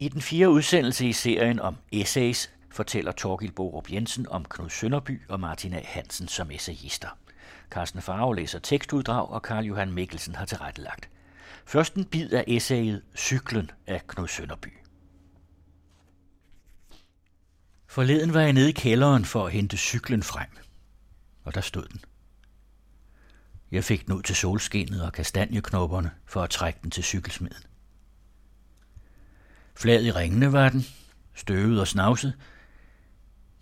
I den fjerde udsendelse i serien om essays fortæller Torgild Borup Jensen om Knud Sønderby og Martin A. Hansen som essayister. Carsten Farve læser tekstuddrag, og Karl Johan Mikkelsen har tilrettelagt. Først en bid af essayet Cyklen af Knud Sønderby. Forleden var jeg nede i kælderen for at hente cyklen frem, og der stod den. Jeg fik den ud til solskinnet og kastanjeknopperne for at trække den til cykelsmeden. Flad i ringene var den, støvet og snavset,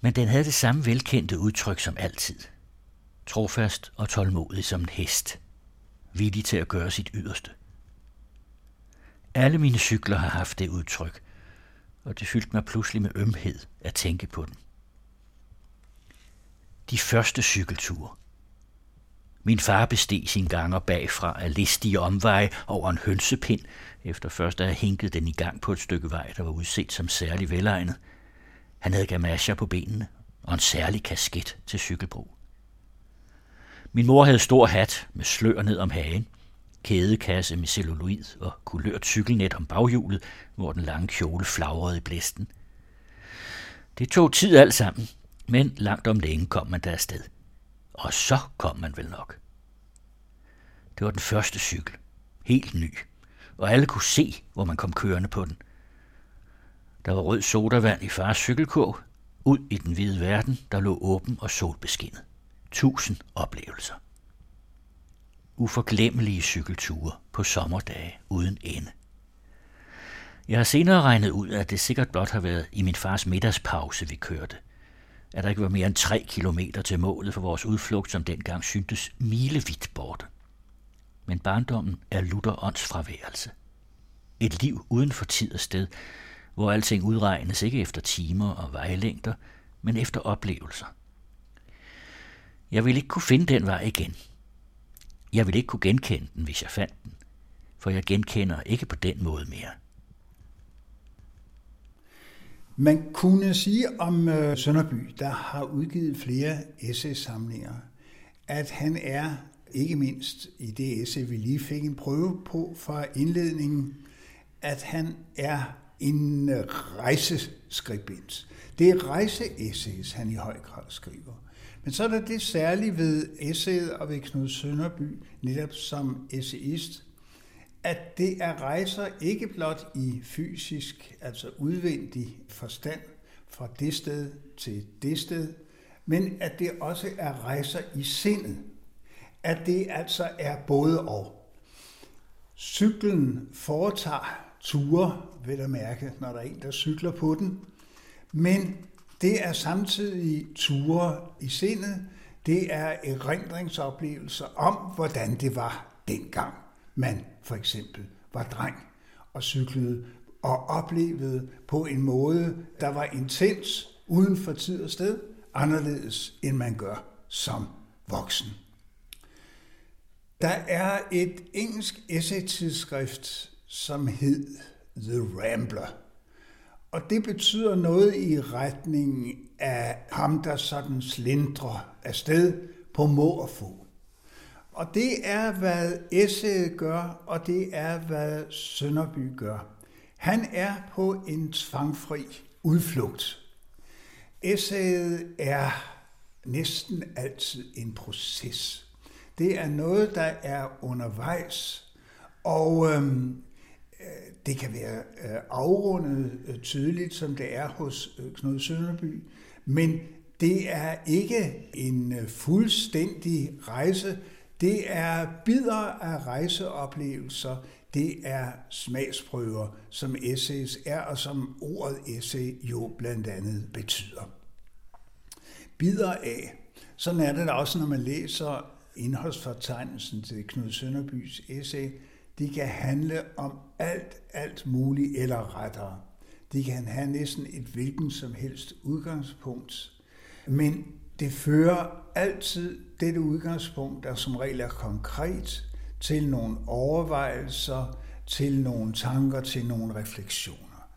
men den havde det samme velkendte udtryk som altid. Trofast og tålmodig som en hest. Villig til at gøre sit yderste. Alle mine cykler har haft det udtryk, og det fyldte mig pludselig med ømhed at tænke på den. De første cykelture. Min far besteg sin ganger bagfra af listige omveje over en hønsepind, efter først at have hinket den i gang på et stykke vej, der var udset som særlig velegnet. Han havde gamasjer på benene og en særlig kasket til cykelbrug. Min mor havde stor hat med slør ned om hagen, kædekasse med celluloid og kulørt cykelnet om baghjulet, hvor den lange kjole flagrede i blæsten. Det tog tid alt sammen, men langt om længe kom man der afsted. Og så kom man vel nok. Det var den første cykel. Helt ny. Og alle kunne se, hvor man kom kørende på den. Der var rød sodavand i fars cykelkurv. Ud i den hvide verden, der lå åben og solbeskinnet. Tusind oplevelser. Uforglemmelige cykelture på sommerdage uden ende. Jeg har senere regnet ud, at det sikkert blot har været i min fars middagspause, vi kørte. At der ikke var mere end tre kilometer til målet for vores udflugt, som dengang syntes milevidt borte. Men barndommen er Luther åndsfraværelse. Et liv uden for tid og sted, hvor alting udregnes ikke efter timer og vejlængder, men efter oplevelser. Jeg ville ikke kunne finde den vej igen. Jeg ville ikke kunne genkende den, hvis jeg fandt den, for jeg genkender ikke på den måde mere. Man kunne sige om øh, Sønderby, der har udgivet flere essaysamlinger, at han er, ikke mindst i det essay, vi lige fik en prøve på fra indledningen, at han er en rejseskribent. Det er rejseessays, han i høj grad skriver. Men så er der det særlige ved essayet og ved Knud Sønderby, netop som essayist, at det er rejser ikke blot i fysisk, altså udvendig forstand, fra det sted til det sted, men at det også er rejser i sindet. At det altså er både og. Cyklen foretager ture, vil jeg mærke, når der er en, der cykler på den, men det er samtidig ture i sindet. Det er erindringsoplevelser om, hvordan det var dengang man for eksempel var dreng og cyklede og oplevede på en måde, der var intens, uden for tid og sted, anderledes end man gør som voksen. Der er et engelsk essay-tidsskrift, som hed The Rambler. Og det betyder noget i retning af ham, der sådan slindrer afsted på må og få. Og det er, hvad Esse gør, og det er, hvad Sønderby gør. Han er på en tvangfri udflugt. Essayet er næsten altid en proces. Det er noget, der er undervejs, og øhm, øh, det kan være øh, afrundet øh, tydeligt, som det er hos øh, Knud Sønderby, men det er ikke en øh, fuldstændig rejse, det er bidder af rejseoplevelser, det er smagsprøver, som essays er, og som ordet essay jo blandt andet betyder. Bidder af. Sådan er det også, når man læser indholdsfortegnelsen til Knud Sønderbys essay. De kan handle om alt, alt muligt eller rettere. De kan have næsten et hvilken som helst udgangspunkt. Men det fører altid dette udgangspunkt, der som regel er konkret, til nogle overvejelser, til nogle tanker, til nogle refleksioner.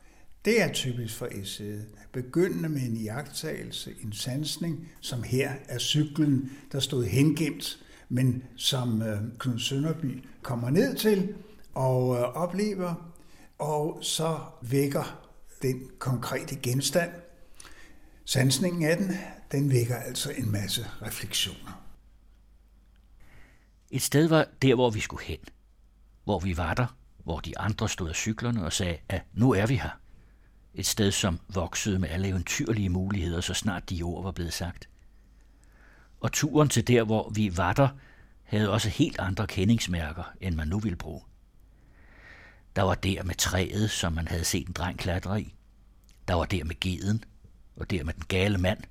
Det er typisk for essayet. Begyndende med en iagttagelse, en sansning, som her er cyklen, der stod hengemt, men som øh, Knud Sønderby kommer ned til og øh, oplever, og så vækker den konkrete genstand. Sansningen af den, den vækker altså en masse refleksioner. Et sted var der, hvor vi skulle hen. Hvor vi var der, hvor de andre stod af cyklerne og sagde, at nu er vi her. Et sted, som voksede med alle eventyrlige muligheder, så snart de ord var blevet sagt. Og turen til der, hvor vi var der, havde også helt andre kendingsmærker, end man nu ville bruge. Der var der med træet, som man havde set en dreng klatre i. Der var der med geden, og der med den gale mand.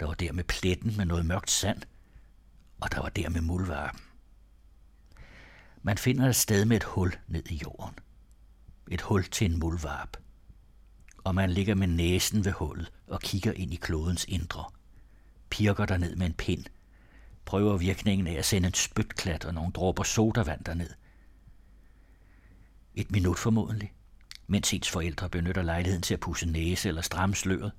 Der var der med pletten med noget mørkt sand, og der var der med muldvarpen. Man finder et sted med et hul ned i jorden. Et hul til en muldvarp. Og man ligger med næsen ved hullet og kigger ind i klodens indre. Pirker der ned med en pind. Prøver virkningen af at sende en spytklat og nogle dråber sodavand derned. Et minut formodentlig, mens ens forældre benytter lejligheden til at pusse næse eller stramme sløret.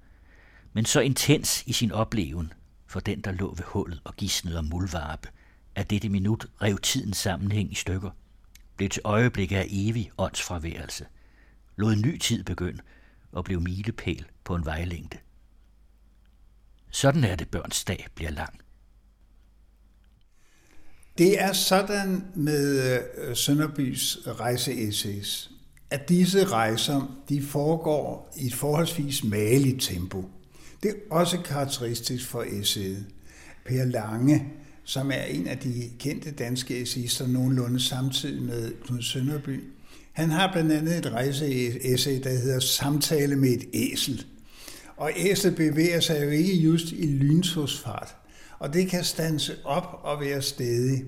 Men så intens i sin opleven for den, der lå ved hullet og gisnede om muldvarpe, at dette minut rev tidens sammenhæng i stykker, blev til øjeblik af evig åndsfraværelse, lod ny tid begynde og blev milepæl på en vejlængde. Sådan er det, børns dag bliver lang. Det er sådan med øh, Sønderbys rejseessays, at disse rejser de foregår i et forholdsvis maligt tempo. Det er også karakteristisk for essayet. Per Lange, som er en af de kendte danske essayister nogenlunde samtidig med Knud Sønderby, han har blandt andet et rejseessay, der hedder Samtale med et æsel. Og æslet bevæger sig jo ikke just i lynsosfart. og det kan stanse op og være stedig.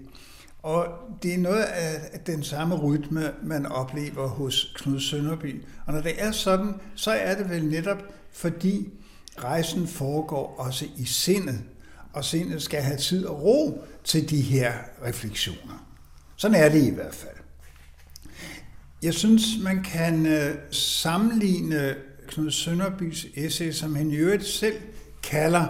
Og det er noget af den samme rytme, man oplever hos Knud Sønderby. Og når det er sådan, så er det vel netop fordi rejsen foregår også i sindet, og sindet skal have tid og ro til de her refleksioner. Sådan er det i hvert fald. Jeg synes, man kan øh, sammenligne Knud Sønderbys essay, som han i øvrigt selv kalder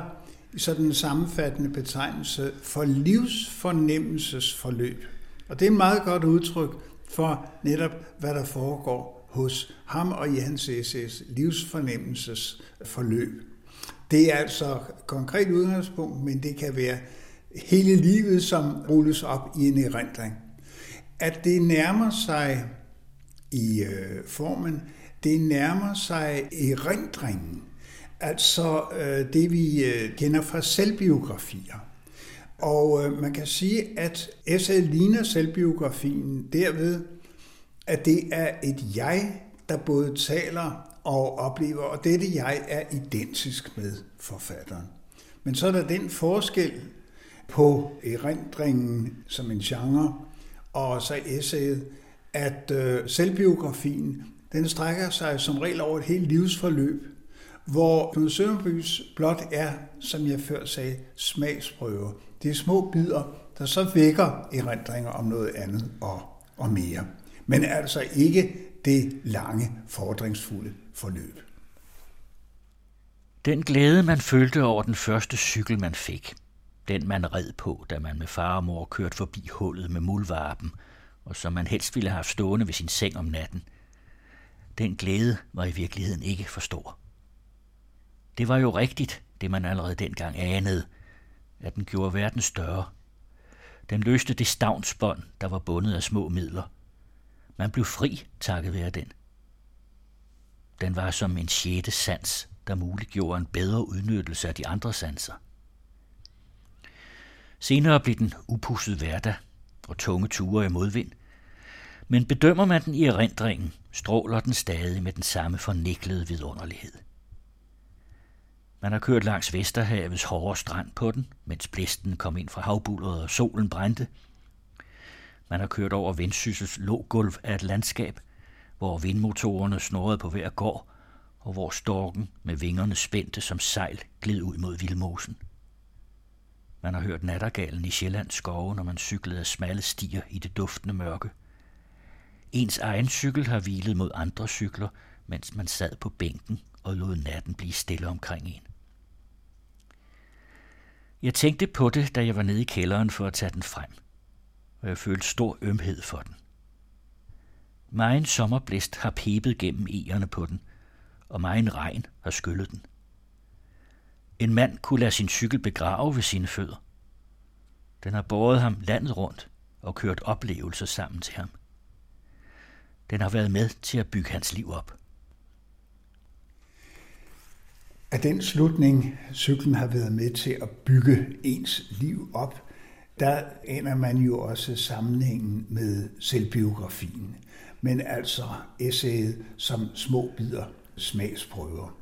sådan en sammenfattende betegnelse for livsfornemmelsesforløb. Og det er et meget godt udtryk for netop, hvad der foregår hos ham og i hans SS livsfornemmelsesforløb. Det er altså konkret udgangspunkt, men det kan være hele livet, som rulles op i en erindring. At det nærmer sig i øh, formen, det nærmer sig erindringen altså øh, det vi øh, kender fra selvbiografier. Og øh, man kan sige, at essayet ligner selvbiografien derved, at det er et jeg, der både taler og oplever, og dette jeg er identisk med forfatteren. Men så er der den forskel på erindringen som en genre, og så essayet, at øh, selvbiografien, den strækker sig som regel over et helt livsforløb, hvor Knud Sønderbys blot er, som jeg før sagde, smagsprøver. Det er små bidder, der så vækker erindringer om noget andet og, og mere. Men altså ikke det lange, fordringsfulde forløb. Den glæde, man følte over den første cykel, man fik, den man red på, da man med far og mor kørte forbi hullet med muldvarpen, og som man helst ville have stående ved sin seng om natten, den glæde var i virkeligheden ikke for stor. Det var jo rigtigt, det man allerede dengang anede, at den gjorde verden større. Den løste det stavnsbånd, der var bundet af små midler. Man blev fri takket være den. Den var som en sjette sans, der muliggjorde en bedre udnyttelse af de andre sanser. Senere blev den upusset hverdag og tunge ture i modvind. Men bedømmer man den i erindringen, stråler den stadig med den samme forniklede vidunderlighed. Man har kørt langs Vesterhavets hårde strand på den, mens blæsten kom ind fra havbulleret og solen brændte. Man har kørt over Vendsyssels lågulv af et landskab, hvor vindmotorerne snorrede på hver gård, og hvor storken med vingerne spændte som sejl gled ud mod vildmosen. Man har hørt nattergalen i Sjællands skove, når man cyklede af smalle stier i det duftende mørke. Ens egen cykel har hvilet mod andre cykler, mens man sad på bænken og lod natten blive stille omkring en. Jeg tænkte på det, da jeg var nede i kælderen for at tage den frem, og jeg følte stor ømhed for den. Megen sommerblæst har pebet gennem egerne på den, og megen regn har skyllet den. En mand kunne lade sin cykel begrave ved sine fødder. Den har båret ham landet rundt og kørt oplevelser sammen til ham. Den har været med til at bygge hans liv op. Af den slutning, cyklen har været med til at bygge ens liv op, der aner man jo også sammenhængen med selvbiografien, men altså essayet som små bidder smagsprøver.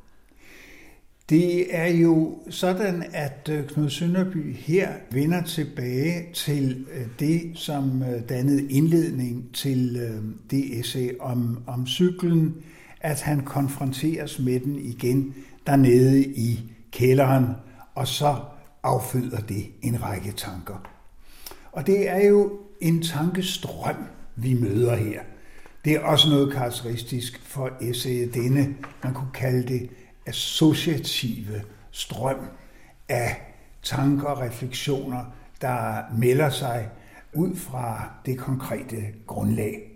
Det er jo sådan, at øh, Knud Sønderby her vender tilbage til øh, det, som øh, dannede indledning til det essay om, om cyklen, at han konfronteres med den igen dernede i kælderen, og så afføder det en række tanker. Og det er jo en tankestrøm, vi møder her. Det er også noget karakteristisk for essayet denne, man kunne kalde det associative strøm af tanker og refleksioner, der melder sig ud fra det konkrete grundlag.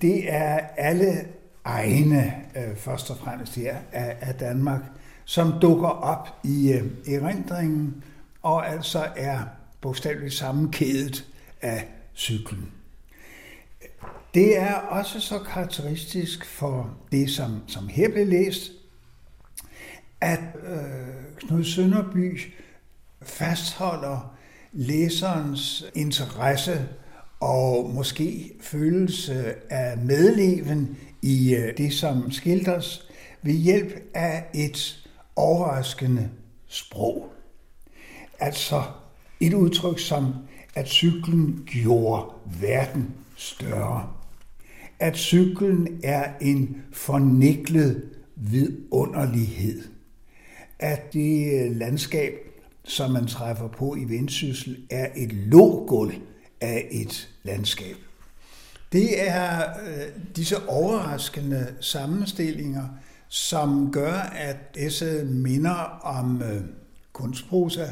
Det er alle egne, øh, først og fremmest her, af, Danmark, som dukker op i øh, erindringen, og altså er bogstaveligt sammenkædet af cyklen. Det er også så karakteristisk for det, som, som her blev læst, at øh, Knud Sønderby fastholder læserens interesse og måske følelse af medleven i øh, det, som skildres, ved hjælp af et overraskende sprog. Altså et udtryk som, at cyklen gjorde verden større. At cyklen er en forniklet vidunderlighed at det øh, landskab, som man træffer på i Vendsyssel, er et lågulv af et landskab. Det er øh, disse overraskende sammenstillinger, som gør, at essayet minder om øh, kunstprosa,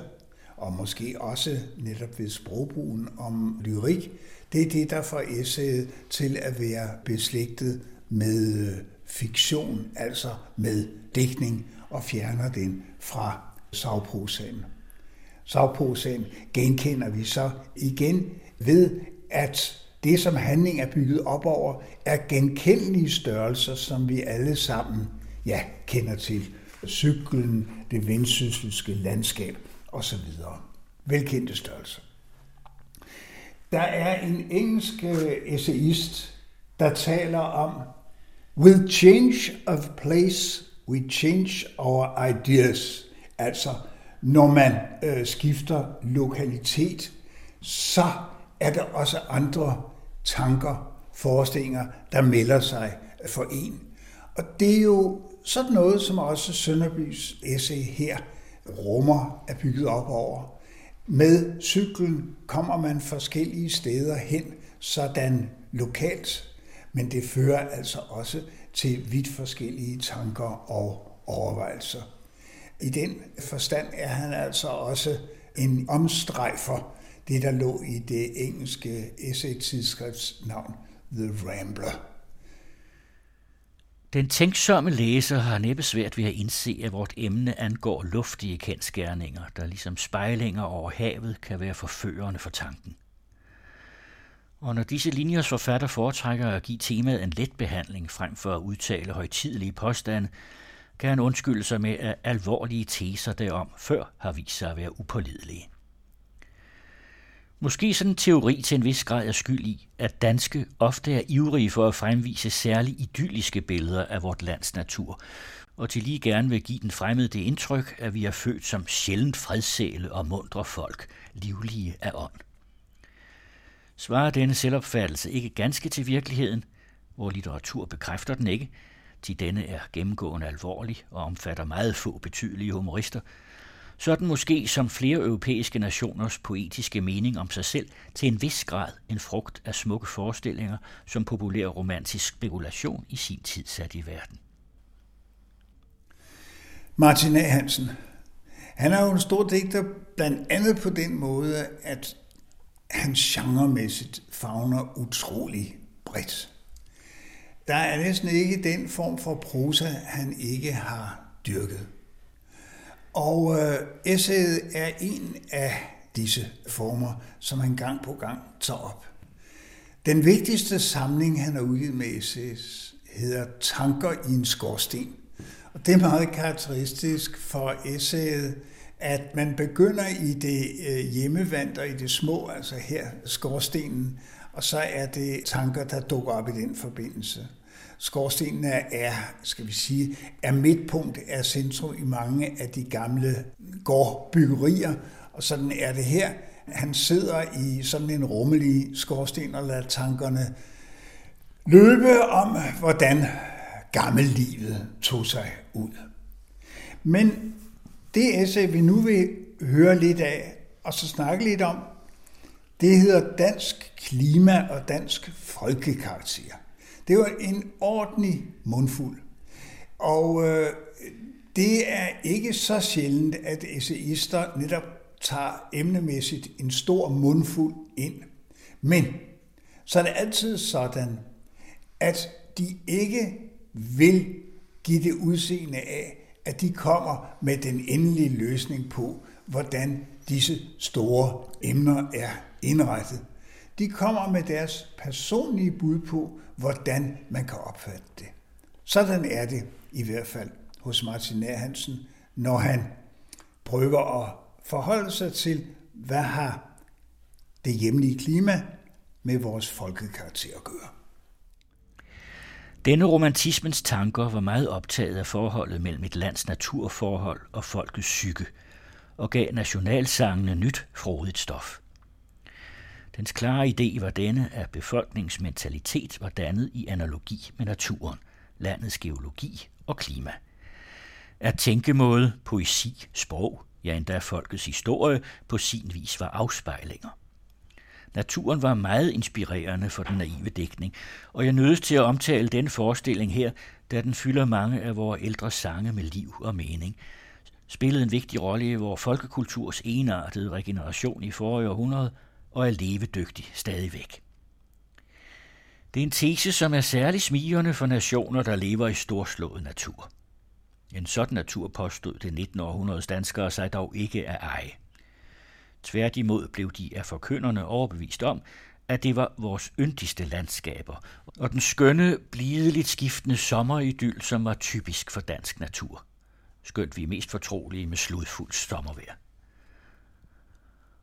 og måske også netop ved sprogbrugen om lyrik. Det er det, der får essayet til at være beslægtet med øh, fiktion, altså med dækning og fjerner den fra savprosaen. Savprosaen genkender vi så igen ved, at det, som handling er bygget op over, er genkendelige størrelser, som vi alle sammen ja, kender til. Cyklen, det vendsysselske landskab osv. Velkendte størrelser. Der er en engelsk øh, essayist, der taler om With change of place We change our ideas. Altså, når man øh, skifter lokalitet, så er der også andre tanker, forestillinger, der melder sig for en. Og det er jo sådan noget, som også Sønderbys essay her rummer er bygget op over. Med cyklen kommer man forskellige steder hen, sådan lokalt, men det fører altså også til vidt forskellige tanker og overvejelser. I den forstand er han altså også en omstrejfer, det der lå i det engelske essay-tidsskrifts navn The Rambler. Den tænksomme læser har næppe svært ved at indse, at vort emne angår luftige kendskærninger, der ligesom spejlinger over havet kan være forførende for tanken. Og når disse linjers forfatter foretrækker at give temaet en let behandling frem for at udtale højtidelige påstande, kan han undskylde sig med, at alvorlige teser derom før har vist sig at være upålidelige. Måske sådan en teori til en vis grad er skyld i, at danske ofte er ivrige for at fremvise særligt idylliske billeder af vort lands natur, og til lige gerne vil give den fremmede det indtryk, at vi er født som sjældent fredsæle og mundre folk, livlige af ånd. Svarer denne selvopfattelse ikke ganske til virkeligheden, hvor litteratur bekræfter den ikke, til denne er gennemgående alvorlig og omfatter meget få betydelige humorister, sådan måske som flere europæiske nationers poetiske mening om sig selv til en vis grad en frugt af smukke forestillinger, som populær romantisk spekulation i sin tid satte i verden. Martin A. Hansen, han er jo en stor digter, blandt andet på den måde, at han genremæssigt fagner utrolig bredt. Der er næsten ikke den form for prosa, han ikke har dyrket. Og øh, essayet er en af disse former, som han gang på gang tager op. Den vigtigste samling, han har udgivet med essays, hedder Tanker i en skorsten. Og det er meget karakteristisk for essayet, at man begynder i det øh, hjemmevand og i det små, altså her skorstenen, og så er det tanker, der dukker op i den forbindelse. Skorstenen er, skal vi sige, er midtpunkt, er centrum i mange af de gamle gårdbyggerier, og sådan er det her. Han sidder i sådan en rummelig skorsten og lader tankerne løbe om, hvordan gammellivet tog sig ud. Men det essay, vi nu vil høre lidt af, og så snakke lidt om, det hedder Dansk Klima og Dansk Folkekarakter. Det var en ordentlig mundfuld. Og øh, det er ikke så sjældent, at essayister netop tager emnemæssigt en stor mundfuld ind. Men så er det altid sådan, at de ikke vil give det udseende af, at de kommer med den endelige løsning på, hvordan disse store emner er indrettet. De kommer med deres personlige bud på, hvordan man kan opfatte det. Sådan er det i hvert fald hos Martin Hansen, når han prøver at forholde sig til, hvad har det hjemlige klima med vores folkekarakter at gøre. Denne romantismens tanker var meget optaget af forholdet mellem et lands naturforhold og folkets psyke, og gav nationalsangene nyt frodigt stof. Dens klare idé var denne, at befolkningens mentalitet var dannet i analogi med naturen, landets geologi og klima. At tænkemåde, poesi, sprog, ja endda folkets historie, på sin vis var afspejlinger. Naturen var meget inspirerende for den naive dækning, og jeg nødes til at omtale den forestilling her, da den fylder mange af vores ældre sange med liv og mening, spillede en vigtig rolle i vores folkekulturs enartede regeneration i forrige århundrede og er levedygtig stadigvæk. Det er en tese, som er særlig smigende for nationer, der lever i storslået natur. En sådan natur påstod det 19. århundredes danskere sig dog ikke at eje. Tværtimod blev de af forkynderne overbevist om, at det var vores yndigste landskaber, og den skønne, blideligt skiftende sommeridyl, som var typisk for dansk natur. Skønt vi er mest fortrolige med sludfuldt sommervejr.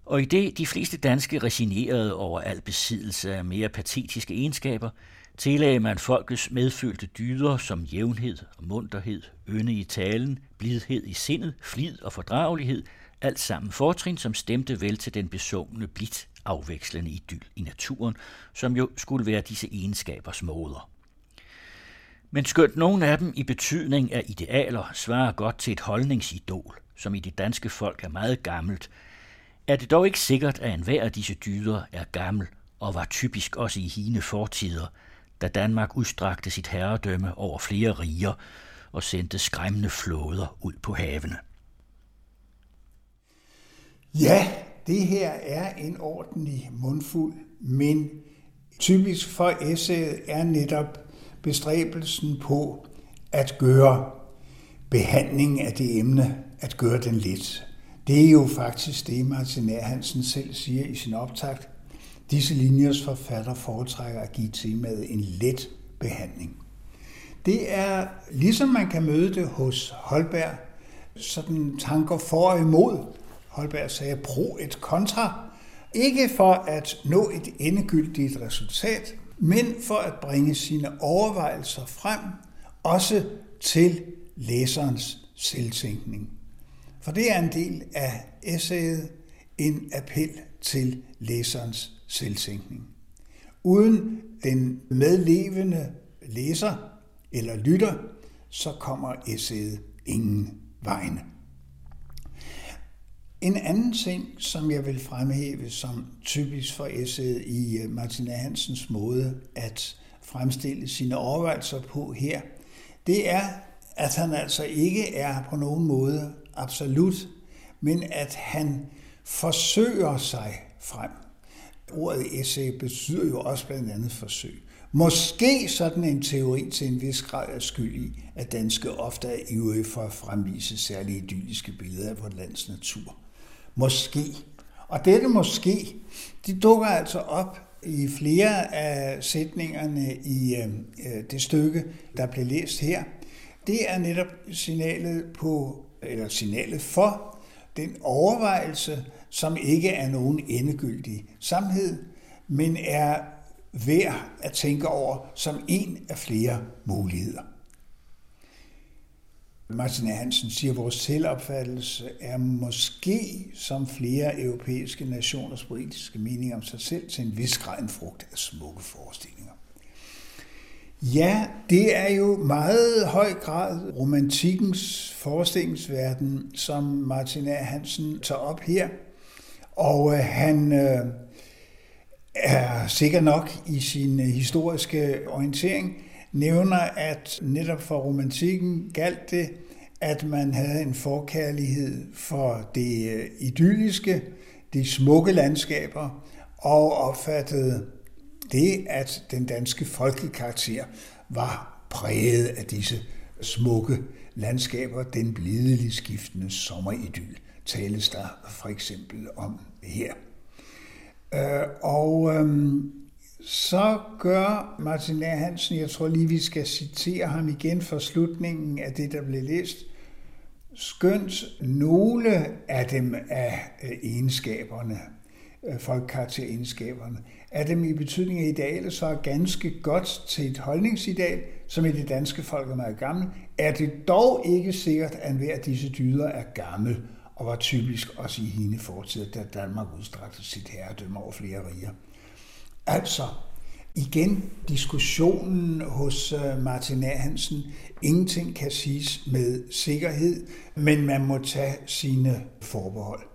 Og i det de fleste danske resignerede over al besiddelse af mere patetiske egenskaber, tillagde man folkets medfølte dyder som jævnhed og munterhed, ynde i talen, blidhed i sindet, flid og fordragelighed, alt sammen fortrin, som stemte vel til den besungne blidt afvekslende idyl i naturen, som jo skulle være disse egenskabers moder. Men skønt nogen af dem i betydning af idealer svarer godt til et holdningsidol, som i det danske folk er meget gammelt, er det dog ikke sikkert, at enhver af disse dyder er gammel og var typisk også i hine fortider, da Danmark udstrakte sit herredømme over flere riger og sendte skræmmende flåder ud på havene. Ja, det her er en ordentlig mundfuld, men typisk for essayet er netop bestræbelsen på at gøre behandlingen af det emne, at gøre den lidt. Det er jo faktisk det, Martin Hansen selv siger i sin optakt. Disse linjers forfatter foretrækker at give temaet en let behandling. Det er ligesom man kan møde det hos Holberg, sådan tanker for og imod. Holberg sagde pro et kontra. Ikke for at nå et endegyldigt resultat, men for at bringe sine overvejelser frem, også til læserens selvtænkning. For det er en del af essayet en appel til læserens selvsænkning. Uden den medlevende læser eller lytter, så kommer essayet ingen vegne. En anden ting, som jeg vil fremhæve som typisk for essayet i øh, Martina Martin Hansens måde at fremstille sine overvejelser på her, det er, at han altså ikke er på nogen måde absolut, men at han forsøger sig frem. Ordet essay betyder jo også blandt andet forsøg. Måske sådan en teori til en vis grad er skyld i, at danske ofte er ivrige for at fremvise særligt idylliske billeder af vores lands natur. Måske. Og dette måske, de dukker altså op i flere af sætningerne i øhm, øh, det stykke, der blev læst her. Det er netop signalet på, eller signalet for den overvejelse, som ikke er nogen endegyldig samhed, men er værd at tænke over som en af flere muligheder. Martin Hansen siger, at vores selvopfattelse er måske, som flere europæiske nationers politiske mening om sig selv, til en vis grad en frugt af smukke forestillinger. Ja, det er jo meget høj grad romantikkens forestillingsverden, som Martin A. Hansen tager op her. Og øh, han øh, er sikker nok i sin øh, historiske orientering, nævner, at netop for romantikken galt det, at man havde en forkærlighed for det øh, idylliske, de smukke landskaber, og opfattede det, at den danske folkekarakter var præget af disse smukke landskaber, den blideligt skiftende sommeridyl, tales der for eksempel om her. Øh, og øhm, så gør Martin A. Hansen, jeg tror lige, vi skal citere ham igen for slutningen af det, der blev læst, skønt nogle af dem af øh, egenskaberne, øh, folkekarakteregenskaberne, er dem i betydning af idealet så er ganske godt til et holdningsideal, som i det danske folk er meget gammel, er det dog ikke sikkert, at hver af disse dyder er gammel, og var typisk også i hende fortid, da Danmark udstrakte sit herredømme over flere riger. Altså, igen diskussionen hos øh, Martin A. Hansen. Ingenting kan siges med sikkerhed, men man må tage sine forbehold.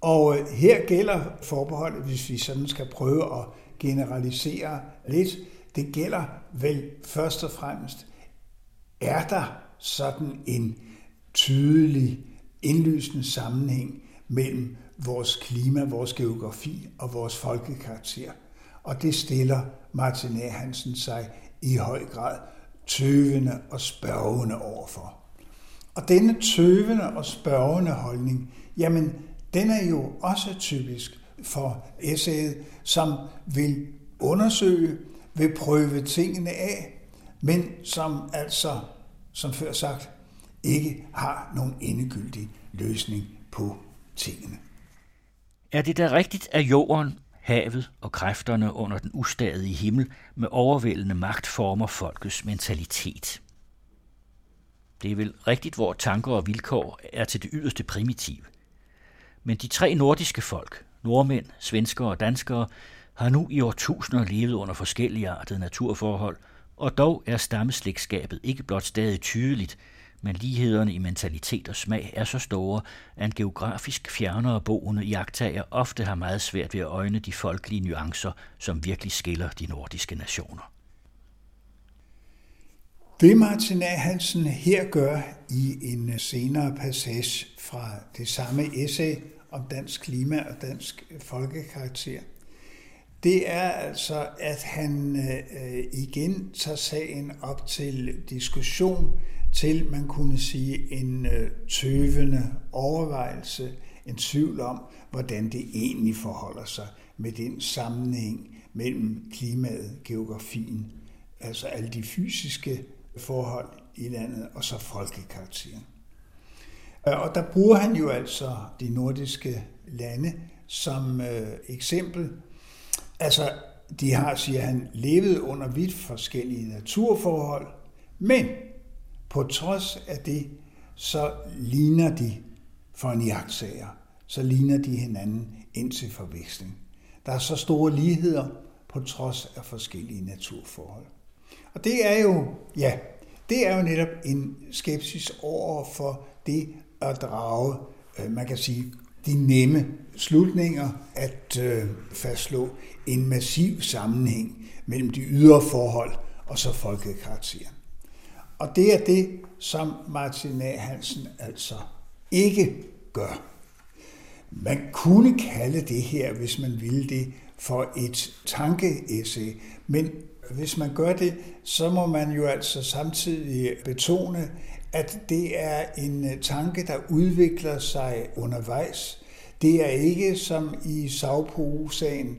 Og øh, her gælder forbeholdet, hvis vi sådan skal prøve at generalisere lidt, det gælder vel først og fremmest, er der sådan en tydelig, indlysende sammenhæng mellem vores klima, vores geografi og vores folkekarakter – og det stiller Martin A. Hansen sig i høj grad tøvende og spørgende overfor. Og denne tøvende og spørgende holdning, jamen, den er jo også typisk for essayet, som vil undersøge, vil prøve tingene af, men som altså, som før sagt, ikke har nogen endegyldig løsning på tingene. Er det da rigtigt, at jorden havet og kræfterne under den ustadige himmel med overvældende magt former folkets mentalitet. Det er vel rigtigt, hvor tanker og vilkår er til det yderste primitive. Men de tre nordiske folk, nordmænd, svenskere og danskere, har nu i årtusinder levet under forskellige artede naturforhold, og dog er stammeslægtskabet ikke blot stadig tydeligt, men lighederne i mentalitet og smag er så store, at en geografisk fjernere boende jagttager ofte har meget svært ved at øjne de folkelige nuancer, som virkelig skiller de nordiske nationer. Det Martin A. Hansen her gør i en senere passage fra det samme essay om dansk klima og dansk folkekarakter, det er altså, at han øh, igen tager sagen op til diskussion til, man kunne sige, en øh, tøvende overvejelse, en tvivl om, hvordan det egentlig forholder sig med den sammenhæng mellem klimaet, geografien, altså alle de fysiske forhold i landet, og så folkekarakteren. Øh, og der bruger han jo altså de nordiske lande som øh, eksempel. Altså, de har, siger han, levet under vidt forskellige naturforhold, men på trods af det, så ligner de for en jagtsager, så ligner de hinanden indtil forveksling. Der er så store ligheder på trods af forskellige naturforhold. Og det er jo, ja, det er jo netop en skepsis over for det at drage, øh, man kan sige, de nemme slutninger at øh, fastslå en massiv sammenhæng mellem de ydre forhold og så folkekarakteren. Og det er det, som Martin A. Hansen altså ikke gør. Man kunne kalde det her, hvis man ville det, for et tankeessay, men hvis man gør det, så må man jo altså samtidig betone, at det er en øh, tanke, der udvikler sig undervejs. Det er ikke som i Sagpo-sagen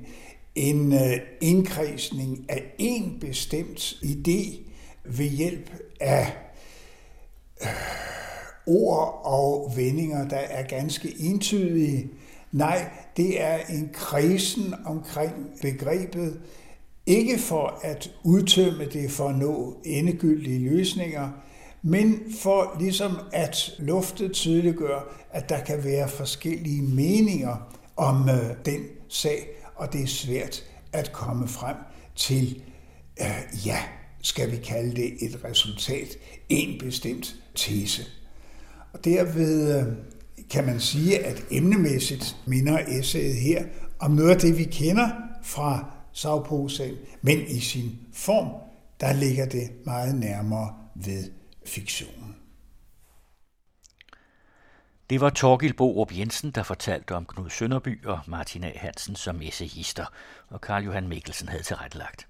en øh, indkredsning af en bestemt idé ved hjælp af øh, ord og vendinger, der er ganske entydige. Nej, det er en kredsen omkring begrebet, ikke for at udtømme det for at nå endegyldige løsninger, men for ligesom at lufte tydeliggør, at der kan være forskellige meninger om øh, den sag, og det er svært at komme frem til, øh, ja, skal vi kalde det et resultat, en bestemt tese. Og derved øh, kan man sige, at emnemæssigt minder essayet her om noget af det, vi kender fra Sauposagen, men i sin form, der ligger det meget nærmere ved fiktionen. Det var Torgild Borup Jensen, der fortalte om Knud Sønderby og Martin A. Hansen som essayister, og Karl Johan Mikkelsen havde tilrettelagt.